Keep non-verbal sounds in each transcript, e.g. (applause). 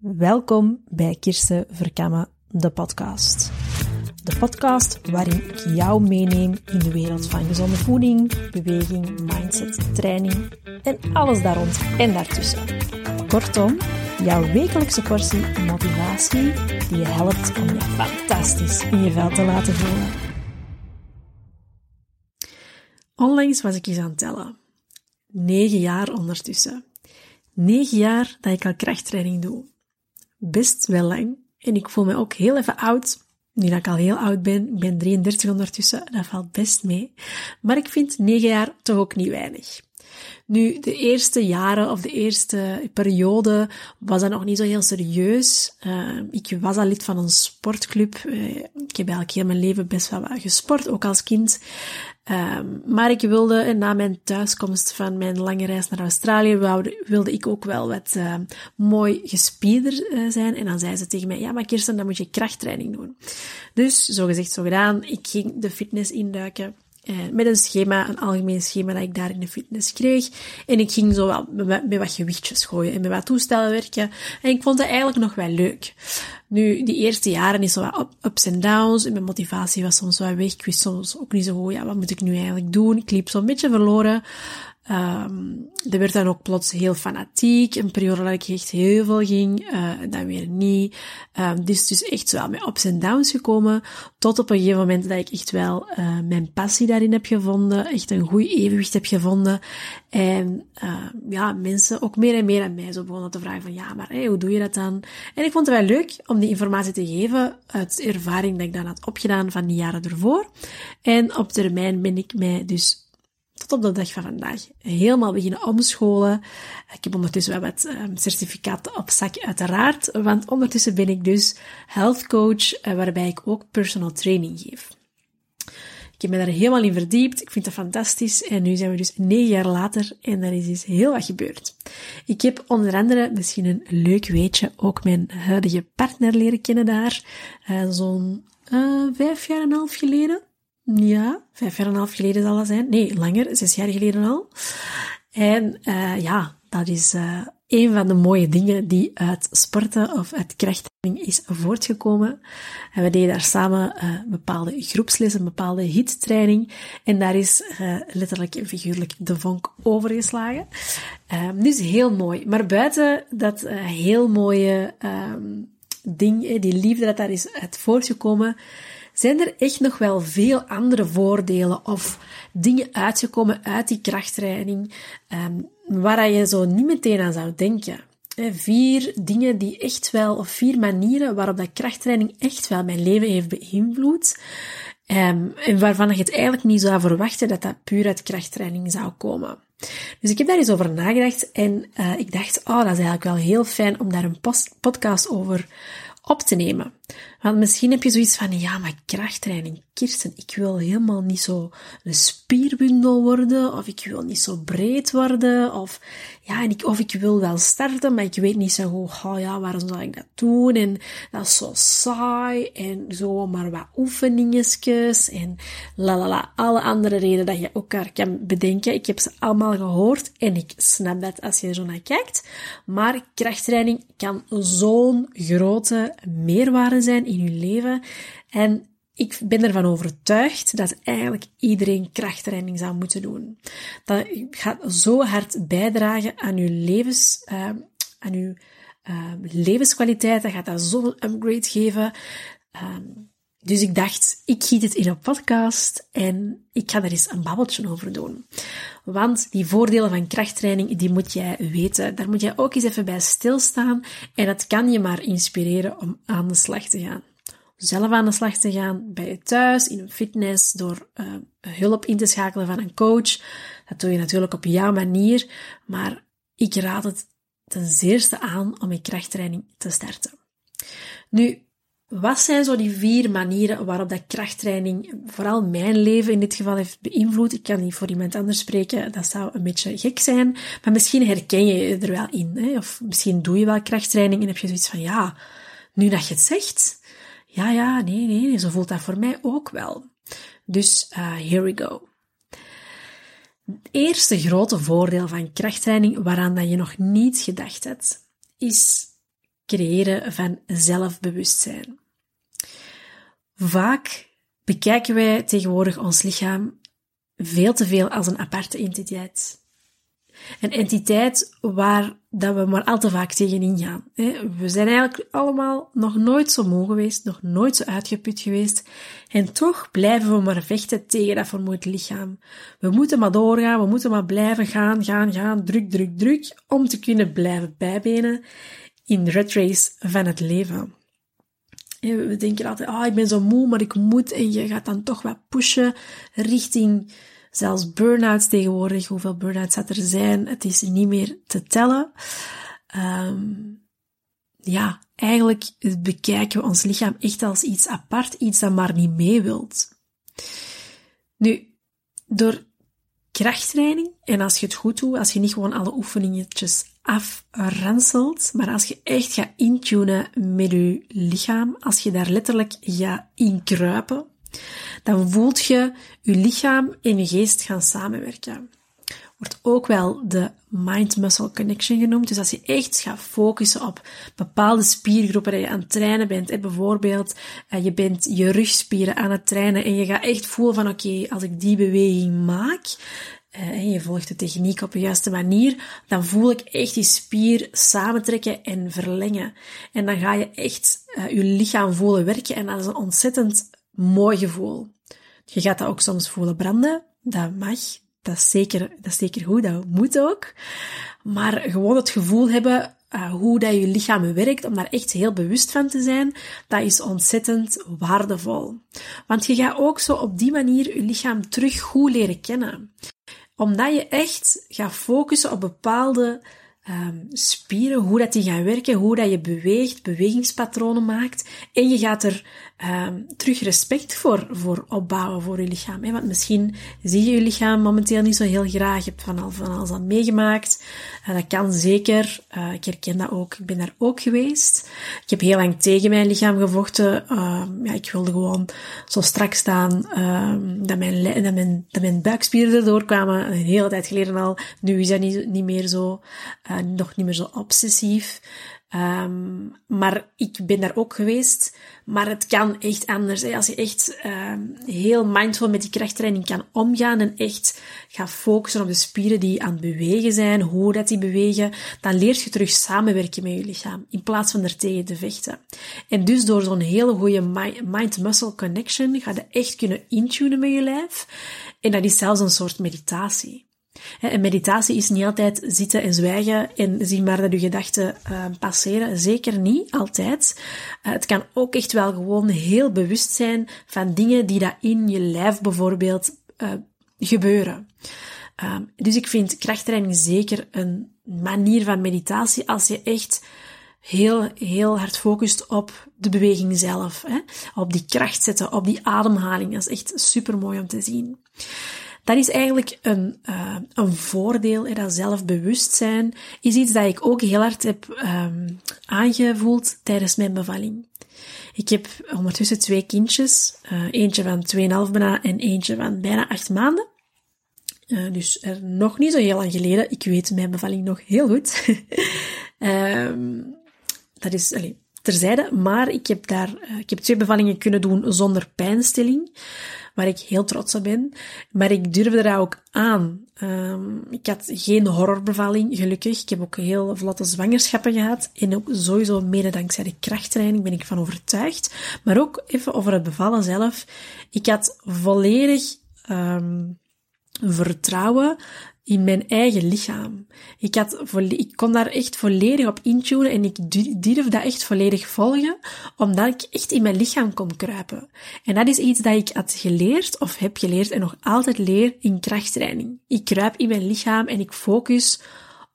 Welkom bij Kirsten Verkamme, de podcast. De podcast waarin ik jou meeneem in de wereld van gezonde voeding, beweging, mindset, training en alles daar rond en daartussen. Kortom, jouw wekelijkse portie motivatie die je helpt om je fantastisch in je vel te laten voelen. Onlangs was ik eens aan het tellen. Negen jaar ondertussen. Negen jaar dat ik al krachttraining doe. Best wel lang. En ik voel me ook heel even oud. Nu dat ik al heel oud ben, ik ben 33 ondertussen, dat valt best mee. Maar ik vind negen jaar toch ook niet weinig. Nu, de eerste jaren of de eerste periode was dat nog niet zo heel serieus. Uh, ik was al lid van een sportclub. Uh, ik heb eigenlijk heel mijn leven best wel gesport, ook als kind. Um, maar ik wilde, na mijn thuiskomst van mijn lange reis naar Australië, wilde, wilde ik ook wel wat mooi gespieder zijn. En dan zei ze tegen mij, ja, maar Kirsten, dan moet je krachttraining doen. Dus, zo gezegd, zo gedaan. Ik ging de fitness induiken. Uh, met een schema, een algemeen schema dat ik daar in de fitness kreeg. En ik ging zo wel met, met wat gewichtjes gooien en met wat toestellen werken. En ik vond het eigenlijk nog wel leuk. Nu, die eerste jaren is zo wat ups en downs. En mijn motivatie was soms wel weg. Ik wist soms ook niet zo goed, ja, wat moet ik nu eigenlijk doen? Ik liep zo'n beetje verloren. Um, er werd dan ook plots heel fanatiek. Een periode dat ik echt heel veel ging, uh, dan weer niet. Um, dus dus echt wel met ups en downs gekomen. Tot op een gegeven moment dat ik echt wel uh, mijn passie daarin heb gevonden. Echt een goed evenwicht heb gevonden. En uh, ja, mensen ook meer en meer aan mij zo begonnen te vragen van ja, maar hey, hoe doe je dat dan? En ik vond het wel leuk om die informatie te geven uit ervaring dat ik dan had opgedaan van die jaren ervoor. En op termijn ben ik mij dus tot op de dag van vandaag helemaal beginnen omscholen. Ik heb ondertussen wel wat um, certificaten op zak, uiteraard, want ondertussen ben ik dus health coach, uh, waarbij ik ook personal training geef. Ik heb me daar helemaal in verdiept. Ik vind dat fantastisch. En nu zijn we dus negen jaar later en er is dus heel wat gebeurd. Ik heb onder andere, misschien een leuk weetje, ook mijn huidige partner leren kennen daar. Uh, Zo'n uh, vijf jaar en een half geleden. Ja, vijf jaar en een half geleden zal dat zijn. Nee, langer, zes jaar geleden al. En uh, ja, dat is uh, een van de mooie dingen die uit sporten of uit krachttraining is voortgekomen. En we deden daar samen uh, bepaalde groepslessen, bepaalde hittraining. En daar is letterlijk en figuurlijk de vonk overgeslagen. dus heel mooi. Maar buiten dat heel mooie um, ding, die liefde dat daar is uit voortgekomen, zijn er echt nog wel veel andere voordelen of dingen uitgekomen uit die krachttraining um, waar je zo niet meteen aan zou denken. Vier dingen die echt wel, of vier manieren waarop dat krachttraining echt wel mijn leven heeft beïnvloed. Um, en waarvan je het eigenlijk niet zou verwachten dat dat puur uit krachttraining zou komen. Dus ik heb daar eens over nagedacht en uh, ik dacht, oh, dat is eigenlijk wel heel fijn om daar een podcast over op te nemen. Want misschien heb je zoiets van, ja, maar krachttraining, Kirsten, ik wil helemaal niet zo een spierbundel worden, of ik wil niet zo breed worden, of ja, en ik, of ik wil wel starten, maar ik weet niet zo goed, ja, waarom zou ik dat doen? En dat is zo saai, en zo maar wat oefeningetjes, en la la la, alle andere redenen dat je elkaar kan bedenken. Ik heb ze allemaal gehoord, en ik snap dat als je er zo naar kijkt. Maar krachttraining kan zo'n grote meerwaarde zijn in je leven. En ik ben ervan overtuigd dat eigenlijk iedereen krachttraining zou moeten doen. Dat gaat zo hard bijdragen aan je levens, uh, aan je uh, levenskwaliteit. Dat gaat dat zo'n upgrade geven. Um, dus ik dacht, ik giet het in een podcast en ik ga er eens een babbeltje over doen. Want die voordelen van krachttraining, die moet jij weten. Daar moet jij ook eens even bij stilstaan. En dat kan je maar inspireren om aan de slag te gaan zelf aan de slag te gaan, bij je thuis, in een fitness, door uh, hulp in te schakelen van een coach. Dat doe je natuurlijk op jouw manier, maar ik raad het ten zeerste aan om je krachttraining te starten. Nu, wat zijn zo die vier manieren waarop dat krachttraining vooral mijn leven in dit geval heeft beïnvloed? Ik kan niet voor iemand anders spreken, dat zou een beetje gek zijn, maar misschien herken je je er wel in. Hè? Of misschien doe je wel krachttraining en heb je zoiets van, ja, nu dat je het zegt, ja, ja, nee, nee, nee, zo voelt dat voor mij ook wel. Dus uh, here we go. Het eerste grote voordeel van krachttraining waaraan dat je nog niet gedacht hebt, is creëren van zelfbewustzijn. Vaak bekijken wij tegenwoordig ons lichaam veel te veel als een aparte entiteit. Een entiteit waar dat we maar al te vaak tegenin gaan. We zijn eigenlijk allemaal nog nooit zo moe geweest, nog nooit zo uitgeput geweest. En toch blijven we maar vechten tegen dat vermoeid lichaam. We moeten maar doorgaan, we moeten maar blijven gaan, gaan, gaan, druk, druk, druk, om te kunnen blijven bijbenen in de red race van het leven. We denken altijd, ah, oh, ik ben zo moe, maar ik moet. En je gaat dan toch wat pushen richting zelfs burn-outs tegenwoordig. Hoeveel burn-outs er zijn, het is niet meer te tellen. Um, ja, eigenlijk bekijken we ons lichaam echt als iets apart, iets dat maar niet mee wilt. Nu, door krachttraining, en als je het goed doet, als je niet gewoon alle oefeningetjes afranselt, maar als je echt gaat intunen met je lichaam, als je daar letterlijk gaat inkruipen, dan voelt je je lichaam en je geest gaan samenwerken. Wordt ook wel de mind-muscle connection genoemd. Dus als je echt gaat focussen op bepaalde spiergroepen dat je aan het trainen bent, bijvoorbeeld eh, je bent je rugspieren aan het trainen en je gaat echt voelen van oké, als ik die beweging maak, en je volgt de techniek op de juiste manier, dan voel ik echt die spier samentrekken en verlengen. En dan ga je echt uh, je lichaam voelen werken en dat is een ontzettend mooi gevoel. Je gaat dat ook soms voelen branden, dat mag, dat is zeker, dat is zeker goed, dat moet ook. Maar gewoon het gevoel hebben uh, hoe dat je lichaam werkt, om daar echt heel bewust van te zijn, dat is ontzettend waardevol. Want je gaat ook zo op die manier je lichaam terug goed leren kennen omdat je echt gaat focussen op bepaalde um, spieren, hoe dat die gaan werken, hoe dat je beweegt, bewegingspatronen maakt. En je gaat er um, terug respect voor, voor opbouwen voor je lichaam. Hè? Want misschien zie je je lichaam momenteel niet zo heel graag. Je hebt van, al, van alles aan meegemaakt. Uh, dat kan zeker. Uh, ik herken dat ook. Ik ben daar ook geweest. Ik heb heel lang tegen mijn lichaam gevochten. Uh, ja, ik wilde gewoon zo strak staan dat, mijn, dat, mijn, mijn buikspieren erdoor kwamen. Een hele tijd geleden al. Nu is dat niet, niet meer zo. Nog niet meer zo obsessief. Um, maar ik ben daar ook geweest. Maar het kan echt anders. Hè. Als je echt um, heel mindful met die krachttraining kan omgaan en echt gaat focussen op de spieren die aan het bewegen zijn, hoe dat die bewegen, dan leert je terug samenwerken met je lichaam in plaats van er tegen te vechten. En dus door zo'n hele goede mind-muscle connection ga je echt kunnen intunen met je lijf. En dat is zelfs een soort meditatie. En meditatie is niet altijd zitten en zwijgen en zien maar dat je gedachten uh, passeren. Zeker niet altijd. Uh, het kan ook echt wel gewoon heel bewust zijn van dingen die dat in je lijf bijvoorbeeld uh, gebeuren. Um, dus ik vind krachttraining zeker een manier van meditatie als je echt heel, heel hard focust op de beweging zelf. Hè? Op die kracht zetten, op die ademhaling. Dat is echt super mooi om te zien. Dat is eigenlijk een, uh, een voordeel. En dat zelfbewustzijn is iets dat ik ook heel hard heb um, aangevoeld tijdens mijn bevalling. Ik heb ondertussen twee kindjes. Uh, eentje van 2,5 bijna en eentje van bijna 8 maanden. Uh, dus er nog niet zo heel lang geleden. Ik weet mijn bevalling nog heel goed. um, (laughs) dat is allez, terzijde. Maar ik heb daar ik heb twee bevallingen kunnen doen zonder pijnstilling waar ik heel trots op ben. Maar ik durfde dat ook aan. Um, ik had geen horrorbevalling, gelukkig. Ik heb ook heel vlotte zwangerschappen gehad. En ook sowieso mede dankzij de krachttraining ben ik van overtuigd. Maar ook even over het bevallen zelf. Ik had volledig um, vertrouwen in mijn eigen lichaam. Ik, had ik kon daar echt volledig op intunen en ik durf dat echt volledig volgen, omdat ik echt in mijn lichaam kon kruipen. En dat is iets dat ik had geleerd, of heb geleerd en nog altijd leer in krachttraining. Ik kruip in mijn lichaam en ik focus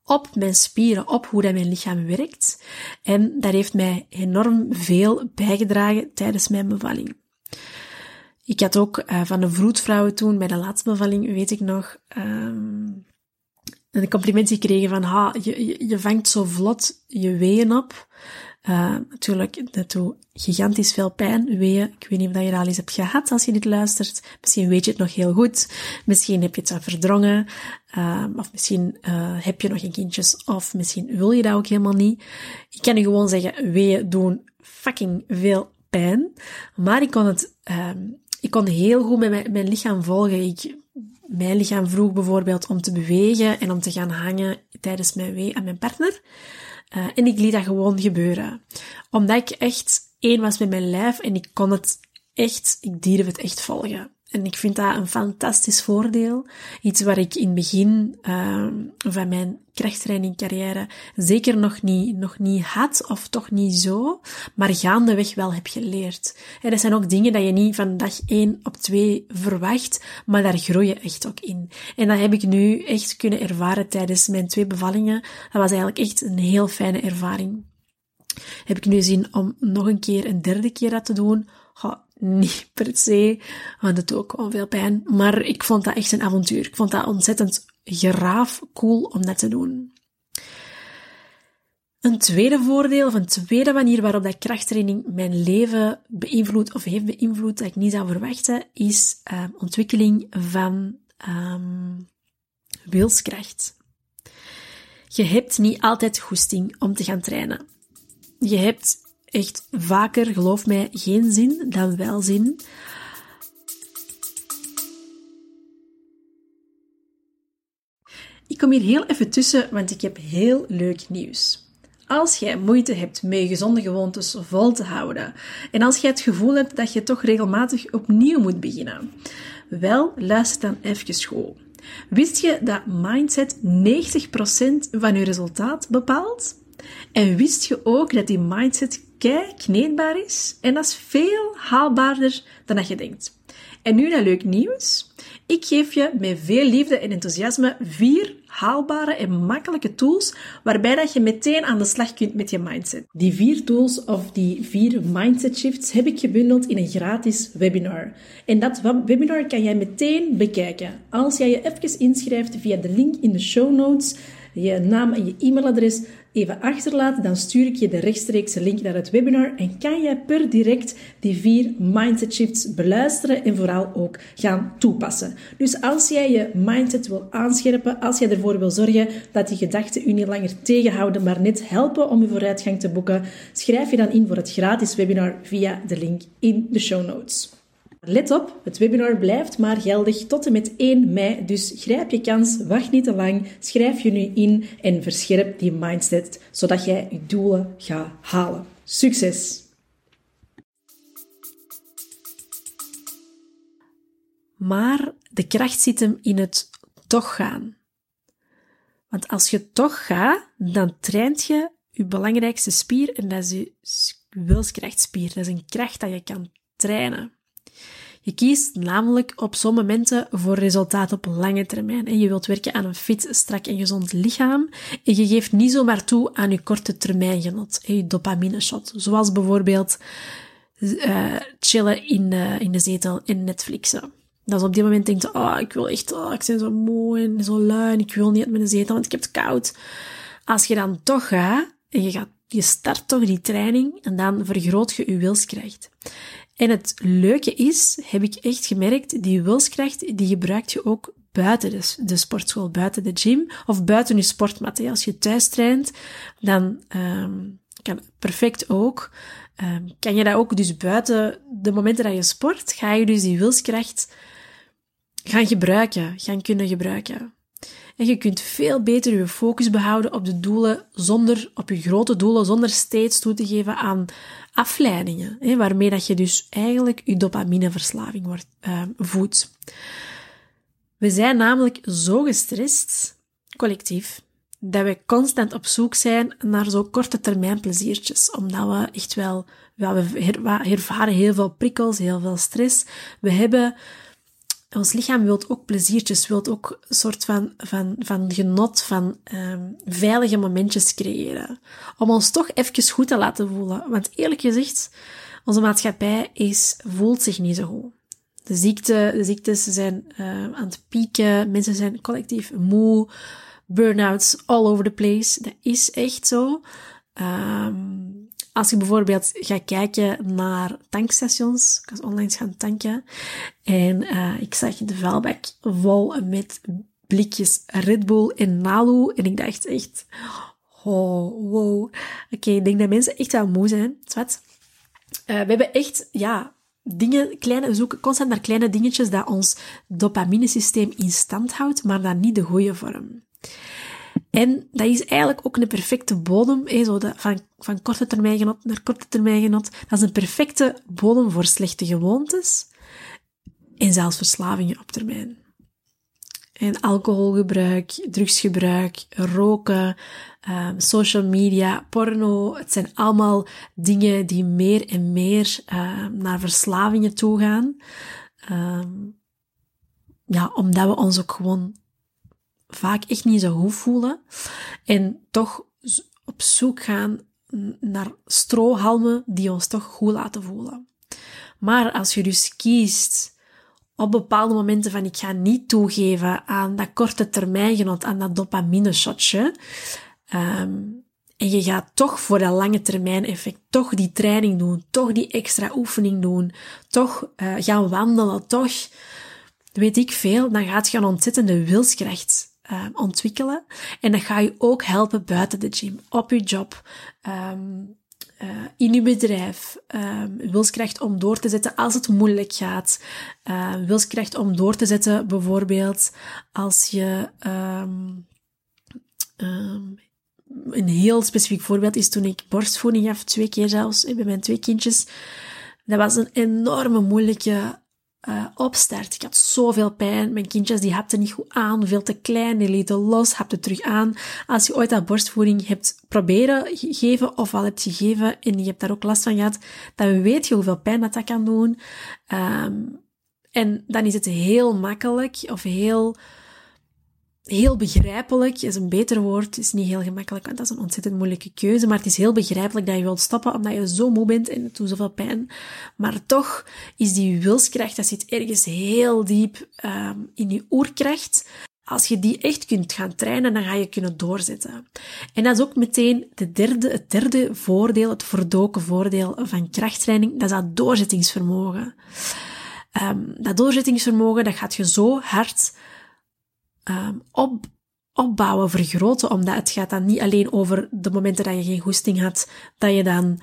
op mijn spieren, op hoe dat mijn lichaam werkt. En dat heeft mij enorm veel bijgedragen tijdens mijn bevalling. Ik had ook uh, van de vroedvrouwen toen, bij de laatste bevalling, weet ik nog, um, een compliment gekregen van, ha, je, je, vangt zo vlot je weeën op. Uh, natuurlijk, dat doet gigantisch veel pijn, weeën. Ik weet niet of je dat al eens hebt gehad als je dit luistert. Misschien weet je het nog heel goed. Misschien heb je het verdrongen. Uh, of misschien uh, heb je nog geen kindjes. Of misschien wil je dat ook helemaal niet. Ik kan je gewoon zeggen, weeën doen fucking veel pijn. Maar ik kon het, um, ik kon heel goed met mijn, mijn lichaam volgen. Ik, mijn lichaam vroeg bijvoorbeeld om te bewegen en om te gaan hangen tijdens mijn wee aan mijn partner. Uh, en ik liet dat gewoon gebeuren. Omdat ik echt één was met mijn lijf en ik kon het echt, ik durf het echt volgen. En ik vind dat een fantastisch voordeel. Iets waar ik in het begin uh, van mijn krachttrainingcarrière zeker nog niet, nog niet had, of toch niet zo, maar gaandeweg wel heb geleerd. En dat zijn ook dingen dat je niet van dag 1 op 2 verwacht, maar daar groei je echt ook in. En dat heb ik nu echt kunnen ervaren tijdens mijn twee bevallingen. Dat was eigenlijk echt een heel fijne ervaring. Heb ik nu zin om nog een keer, een derde keer dat te doen? Niet per se, want het ook wel veel pijn. Maar ik vond dat echt een avontuur. Ik vond dat ontzettend graaf cool om dat te doen. Een tweede voordeel, of een tweede manier waarop dat krachttraining mijn leven beïnvloedt of heeft beïnvloed dat ik niet zou verwachten, is uh, ontwikkeling van um, wilskracht. Je hebt niet altijd goesting om te gaan trainen. Je hebt echt vaker, geloof mij, geen zin dan wel zin. Ik kom hier heel even tussen, want ik heb heel leuk nieuws. Als jij moeite hebt met gezonde gewoontes vol te houden en als jij het gevoel hebt dat je toch regelmatig opnieuw moet beginnen, wel, luister dan even goed. Wist je dat mindset 90% van je resultaat bepaalt? En wist je ook dat die mindset kneedbaar is en dat is veel haalbaarder dan dat je denkt. En nu naar leuk nieuws. Ik geef je met veel liefde en enthousiasme vier haalbare en makkelijke tools waarbij dat je meteen aan de slag kunt met je mindset. Die vier tools of die vier mindset shifts heb ik gebundeld in een gratis webinar. En dat webinar kan jij meteen bekijken als jij je even inschrijft via de link in de show notes je naam en je e-mailadres even achterlaat, dan stuur ik je de rechtstreekse link naar het webinar en kan jij per direct die vier mindset shifts beluisteren en vooral ook gaan toepassen. Dus als jij je mindset wil aanscherpen, als jij ervoor wil zorgen dat die gedachten u niet langer tegenhouden, maar net helpen om je vooruitgang te boeken, schrijf je dan in voor het gratis webinar via de link in de show notes. Let op, het webinar blijft maar geldig tot en met 1 mei, dus grijp je kans, wacht niet te lang, schrijf je nu in en verscherp die mindset, zodat jij je doelen gaat halen. Succes! Maar de kracht zit hem in het toch gaan. Want als je toch gaat, dan traint je je belangrijkste spier en dat is je wilskrachtspier. Dat is een kracht dat je kan trainen. Je kiest namelijk op zo'n momenten voor resultaat op lange termijn. En je wilt werken aan een fit, strak en gezond lichaam. En je geeft niet zomaar toe aan je korte termijn genot, je dopamine shot. Zoals bijvoorbeeld uh, chillen in, uh, in de zetel en Netflixen. Dat is op die moment denkt, oh, ik wil echt, oh, ik ben zo moe en zo lui ik wil niet uit mijn zetel, want ik heb het koud. Als je dan toch gaat en je gaat, je start toch die training en dan vergroot je je wilskracht. En het leuke is, heb ik echt gemerkt, die wilskracht, die gebruikt je ook buiten de, de sportschool, buiten de gym of buiten je sportmat. Als je thuis traint, dan um, kan perfect ook. Um, kan je dat ook dus buiten de momenten dat je sport, ga je dus die wilskracht gaan gebruiken, gaan kunnen gebruiken. En je kunt veel beter je focus behouden op de doelen zonder, op je grote doelen, zonder steeds toe te geven aan afleidingen, hè, waarmee dat je dus eigenlijk je dopamineverslaving wordt, uh, voedt. We zijn namelijk zo gestrest, collectief, dat we constant op zoek zijn naar zo korte termijn pleziertjes, omdat we echt wel, we ervaren heel veel prikkels, heel veel stress. We hebben ons lichaam wil ook pleziertjes, wil ook een soort van, van, van genot, van um, veilige momentjes creëren. Om ons toch even goed te laten voelen. Want eerlijk gezegd, onze maatschappij is, voelt zich niet zo goed. De, ziekte, de ziektes zijn uh, aan het pieken, mensen zijn collectief moe, burn-outs all over the place. Dat is echt zo. Um, als je bijvoorbeeld gaat kijken naar tankstations, ik was online gaan tanken en uh, ik zag de vuilbak vol met blikjes Red Bull en Nalu en ik dacht echt, oh, wow. Oké, ik denk dat mensen echt wel moe zijn. Zwat. Uh, we hebben echt, ja, dingen, kleine, zoeken constant naar kleine dingetjes dat ons dopaminesysteem in stand houdt, maar dan niet de goede vorm. En dat is eigenlijk ook een perfecte bodem, zo van, van korte termijn genot naar korte termijn genot. Dat is een perfecte bodem voor slechte gewoontes en zelfs verslavingen op termijn. En alcoholgebruik, drugsgebruik, roken, um, social media, porno. Het zijn allemaal dingen die meer en meer um, naar verslavingen toe gaan. Um, ja, omdat we ons ook gewoon vaak echt niet zo goed voelen. En toch op zoek gaan naar strohalmen die ons toch goed laten voelen. Maar als je dus kiest op bepaalde momenten van ik ga niet toegeven aan dat korte termijn genot, aan dat dopamine shotje. Um, en je gaat toch voor dat lange termijn effect, toch die training doen, toch die extra oefening doen, toch uh, gaan wandelen, toch weet ik veel, dan gaat je een ontzettende wilskracht uh, ontwikkelen. En dat gaat je ook helpen buiten de gym, op je job, um, uh, in je bedrijf, uh, wilskracht om door te zetten als het moeilijk gaat, uh, wilskracht om door te zetten bijvoorbeeld als je um, um, een heel specifiek voorbeeld is toen ik borstvoeding gaf, twee keer zelfs, bij mijn twee kindjes. Dat was een enorme moeilijke uh, opstart. Ik had zoveel pijn. Mijn kindjes die hapten niet goed aan, veel te klein, die lieten los, hapten terug aan. Als je ooit dat borstvoeding hebt proberen geven of al hebt gegeven en je hebt daar ook last van gehad, dan weet je hoeveel pijn dat dat kan doen. Um, en dan is het heel makkelijk of heel heel begrijpelijk is een beter woord. Is niet heel gemakkelijk, want dat is een ontzettend moeilijke keuze. Maar het is heel begrijpelijk dat je wilt stoppen omdat je zo moe bent en het doet zoveel pijn. Maar toch is die wilskracht, dat zit ergens heel diep um, in je oerkracht. Als je die echt kunt gaan trainen, dan ga je kunnen doorzetten. En dat is ook meteen de derde, het derde voordeel, het verdoken voordeel van krachttraining. Dat is dat doorzettingsvermogen. Um, dat doorzettingsvermogen, dat gaat je zo hard um, op, opbouwen, vergroten, omdat het gaat dan niet alleen over de momenten dat je geen goesting had, dat je dan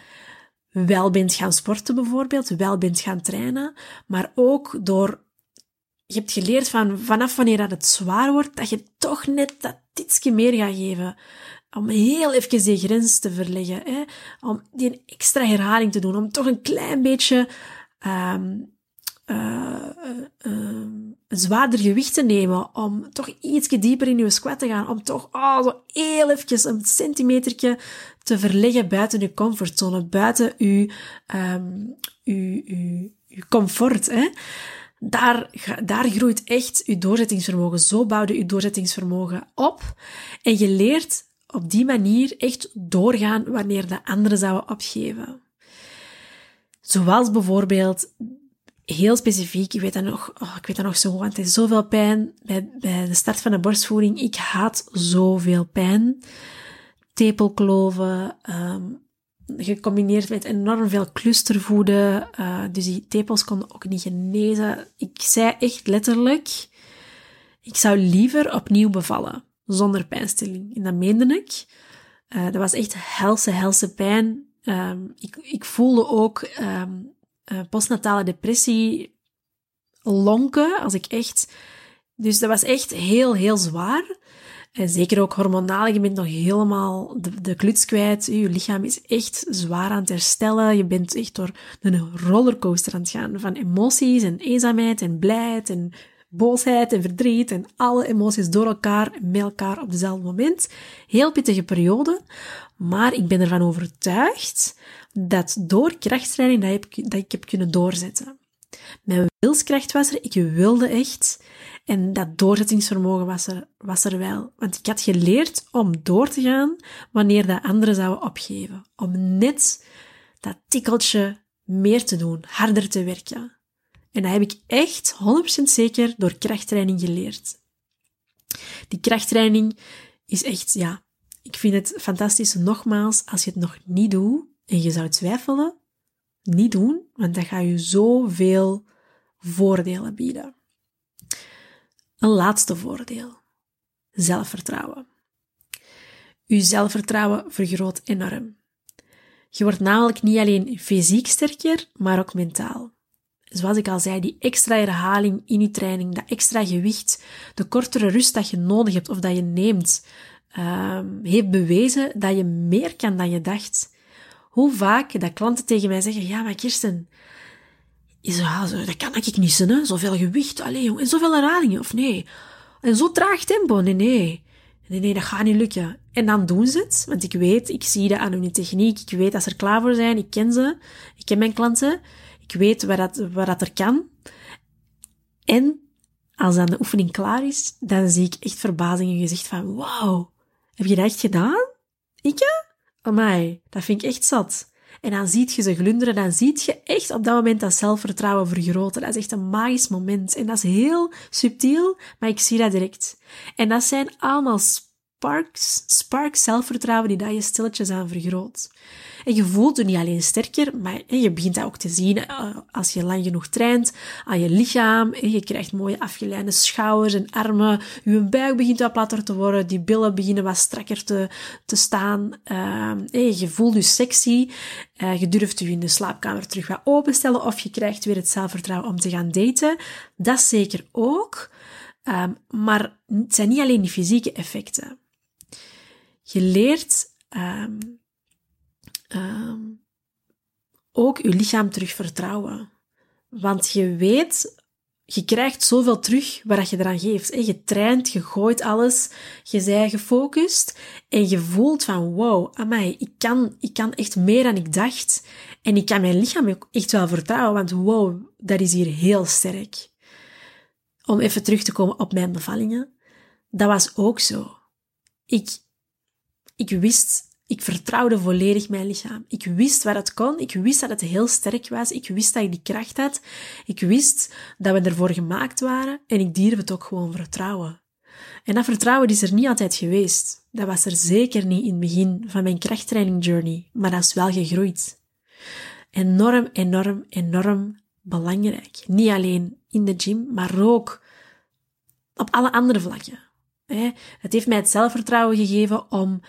wel bent gaan sporten bijvoorbeeld, wel bent gaan trainen, maar ook door, je hebt geleerd van vanaf wanneer dat het zwaar wordt, dat je toch net dat ietsje meer gaat geven. Om heel even die grens te verleggen, hè? om die extra herhaling te doen, om toch een klein beetje um, uh, uh, zwaarder gewicht te nemen, om toch iets dieper in je squat te gaan, om toch oh, zo heel eventjes een centimetertje te verleggen buiten je comfortzone, buiten je, um, uw comfort. Hè? Daar, daar groeit echt je doorzettingsvermogen. Zo bouwde je doorzettingsvermogen op. En je leert op die manier echt doorgaan wanneer de anderen zouden opgeven. Zoals bijvoorbeeld heel specifiek, ik weet dat nog, oh, ik weet dat nog zo want het is zoveel pijn bij, bij de start van de borstvoeding. Ik haat zoveel pijn. Tepelkloven, um, gecombineerd met enorm veel clustervoeden. Uh, dus die tepels konden ook niet genezen. Ik zei echt letterlijk, ik zou liever opnieuw bevallen, zonder pijnstilling. En dat meende ik. Uh, dat was echt helse, helse pijn. Um, ik, ik voelde ook um, uh, postnatale depressie lonken, als ik echt... Dus dat was echt heel, heel zwaar. En zeker ook hormonaal, je bent nog helemaal de, de kluts kwijt. Je lichaam is echt zwaar aan het herstellen. Je bent echt door een rollercoaster aan het gaan van emoties en eenzaamheid en blijheid en boosheid en verdriet en alle emoties door elkaar en met elkaar op dezelfde moment. Heel pittige periode, maar ik ben ervan overtuigd dat door krachttraining dat, ik, dat ik heb kunnen doorzetten. Mijn wilskracht was er, ik wilde echt. En dat doorzettingsvermogen was er, was er wel. Want ik had geleerd om door te gaan wanneer de anderen zouden opgeven. Om net dat tikkeltje meer te doen, harder te werken. En dat heb ik echt 100% zeker door krachttraining geleerd. Die krachttraining is echt, ja, ik vind het fantastisch. Nogmaals, als je het nog niet doet, en je zou twijfelen, niet doen, want dat gaat je zoveel voordelen bieden. Een laatste voordeel. Zelfvertrouwen. Uw zelfvertrouwen vergroot enorm. Je wordt namelijk niet alleen fysiek sterker, maar ook mentaal. Zoals ik al zei, die extra herhaling in je training, dat extra gewicht, de kortere rust dat je nodig hebt of dat je neemt, uh, heeft bewezen dat je meer kan dan je dacht. Hoe vaak dat klanten tegen mij zeggen, ja, maar Kirsten, ja, dat kan ik niet zijn, hè? zoveel gewicht, alleen, en zoveel herhalingen, of nee. En zo traag tempo, nee, nee. Nee, nee, dat gaat niet lukken. En dan doen ze het, want ik weet, ik zie dat aan hun techniek, ik weet dat ze er klaar voor zijn, ik ken ze, ik ken mijn klanten, ik weet waar dat, waar dat er kan. En als dan de oefening klaar is, dan zie ik echt verbazing in je gezicht van, wauw, heb je dat echt gedaan? Ik? Amai, dat vind ik echt zat. En dan ziet je ze glunderen, dan ziet je echt op dat moment dat zelfvertrouwen vergroten. Dat is echt een magisch moment. En dat is heel subtiel, maar ik zie dat direct. En dat zijn allemaal sparks, sparks zelfvertrouwen die dat je stilletjes aan vergroot. En je voelt je niet alleen sterker, maar je begint dat ook te zien eh, als je lang genoeg traint aan je lichaam. Je krijgt mooie afgeleide schouders en armen. Je buik begint wat platter te worden. Die billen beginnen wat strakker te, te staan. Ehm, je voelt je sexy. Eh, je durft je in de slaapkamer terug wat openstellen of je krijgt weer het zelfvertrouwen om te gaan daten. Dat zeker ook. Ehm, maar het zijn niet alleen die fysieke effecten. Je leert um, um, ook je lichaam terug vertrouwen. Want je weet, je krijgt zoveel terug wat je eraan geeft. Je traint, je gooit alles, je bent gefocust en je voelt van wow, amai, ik kan, ik kan echt meer dan ik dacht. En ik kan mijn lichaam echt wel vertrouwen, want wow, dat is hier heel sterk. Om even terug te komen op mijn bevallingen. Dat was ook zo. Ik, ik wist ik vertrouwde volledig mijn lichaam. Ik wist wat het kon. Ik wist dat het heel sterk was. Ik wist dat ik die kracht had. Ik wist dat we ervoor gemaakt waren. En ik durfde het ook gewoon vertrouwen. En dat vertrouwen is er niet altijd geweest. Dat was er zeker niet in het begin van mijn krachttraining journey. Maar dat is wel gegroeid. Enorm, enorm, enorm belangrijk. Niet alleen in de gym, maar ook op alle andere vlakken. Het heeft mij het zelfvertrouwen gegeven om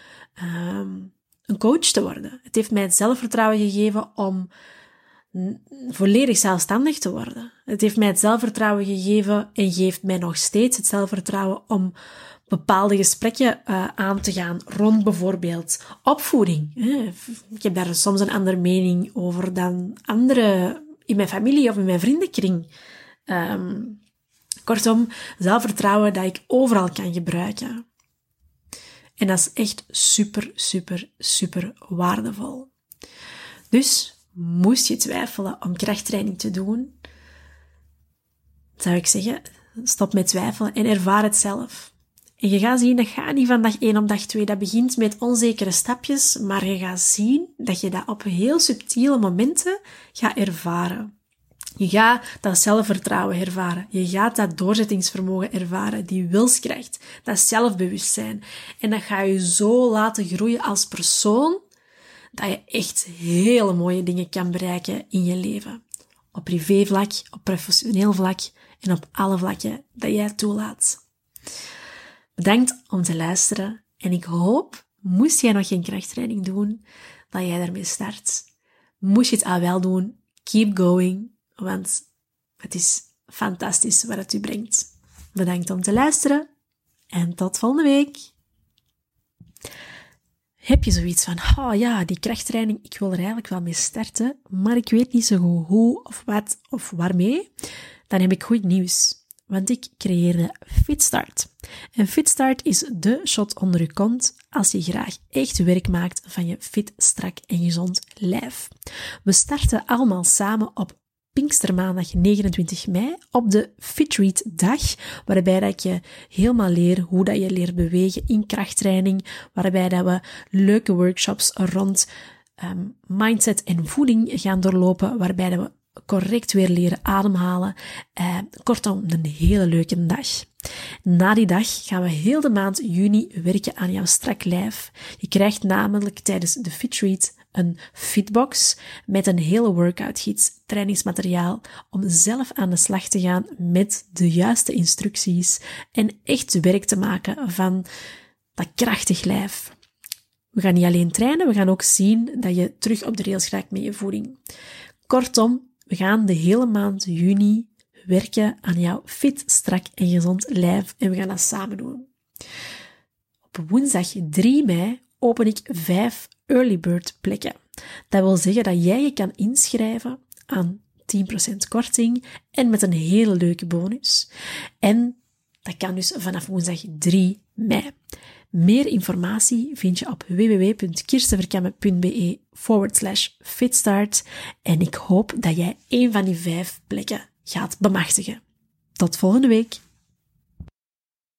um, een coach te worden. Het heeft mij het zelfvertrouwen gegeven om volledig zelfstandig te worden. Het heeft mij het zelfvertrouwen gegeven en geeft mij nog steeds het zelfvertrouwen om bepaalde gesprekken uh, aan te gaan rond bijvoorbeeld opvoeding. Ik heb daar soms een andere mening over dan anderen in mijn familie of in mijn vriendenkring. Um, kortom, zelfvertrouwen dat ik overal kan gebruiken. En dat is echt super, super, super waardevol. Dus moest je twijfelen om krachttraining te doen, zou ik zeggen, stop met twijfelen en ervaar het zelf. En je gaat zien, dat gaat niet van dag 1 op dag 2. Dat begint met onzekere stapjes, maar je gaat zien dat je dat op heel subtiele momenten gaat ervaren. Je gaat dat zelfvertrouwen ervaren. Je gaat dat doorzettingsvermogen ervaren, die wilskracht, dat zelfbewustzijn. En dat ga je zo laten groeien als persoon, dat je echt hele mooie dingen kan bereiken in je leven. Op privévlak, op professioneel vlak en op alle vlakken dat jij toelaat. Bedankt om te luisteren en ik hoop, moest jij nog geen krachttraining doen, dat jij daarmee start. Moest je het al wel doen, keep going want het is fantastisch wat het u brengt. Bedankt om te luisteren en tot volgende week. Heb je zoiets van, oh ja, die krachttraining, ik wil er eigenlijk wel mee starten, maar ik weet niet zo goed hoe of wat of waarmee? Dan heb ik goed nieuws want ik creëerde FitStart. En FitStart is de shot onder je kont als je graag echt werk maakt van je fit, strak en gezond lijf. We starten allemaal samen op Pinkstermaandag 29 mei op de Fitreat dag, waarbij dat je helemaal leert hoe dat je leert bewegen in krachttraining, waarbij dat we leuke workshops rond um, mindset en voeding gaan doorlopen, waarbij dat we correct weer leren ademhalen. Eh, kortom, een hele leuke dag. Na die dag gaan we heel de maand juni werken aan jouw strak lijf. Je krijgt namelijk tijdens de Fitreat een fitbox met een hele workout-gids, trainingsmateriaal, om zelf aan de slag te gaan met de juiste instructies en echt werk te maken van dat krachtig lijf. We gaan niet alleen trainen, we gaan ook zien dat je terug op de rails raakt met je voeding. Kortom, we gaan de hele maand juni werken aan jouw fit, strak en gezond lijf en we gaan dat samen doen. Op woensdag 3 mei open ik 5 early bird plekken. Dat wil zeggen dat jij je kan inschrijven aan 10% korting en met een hele leuke bonus. En dat kan dus vanaf woensdag 3 mei. Meer informatie vind je op www.kirstenverkamme.be forward slash fitstart en ik hoop dat jij een van die vijf plekken gaat bemachtigen. Tot volgende week!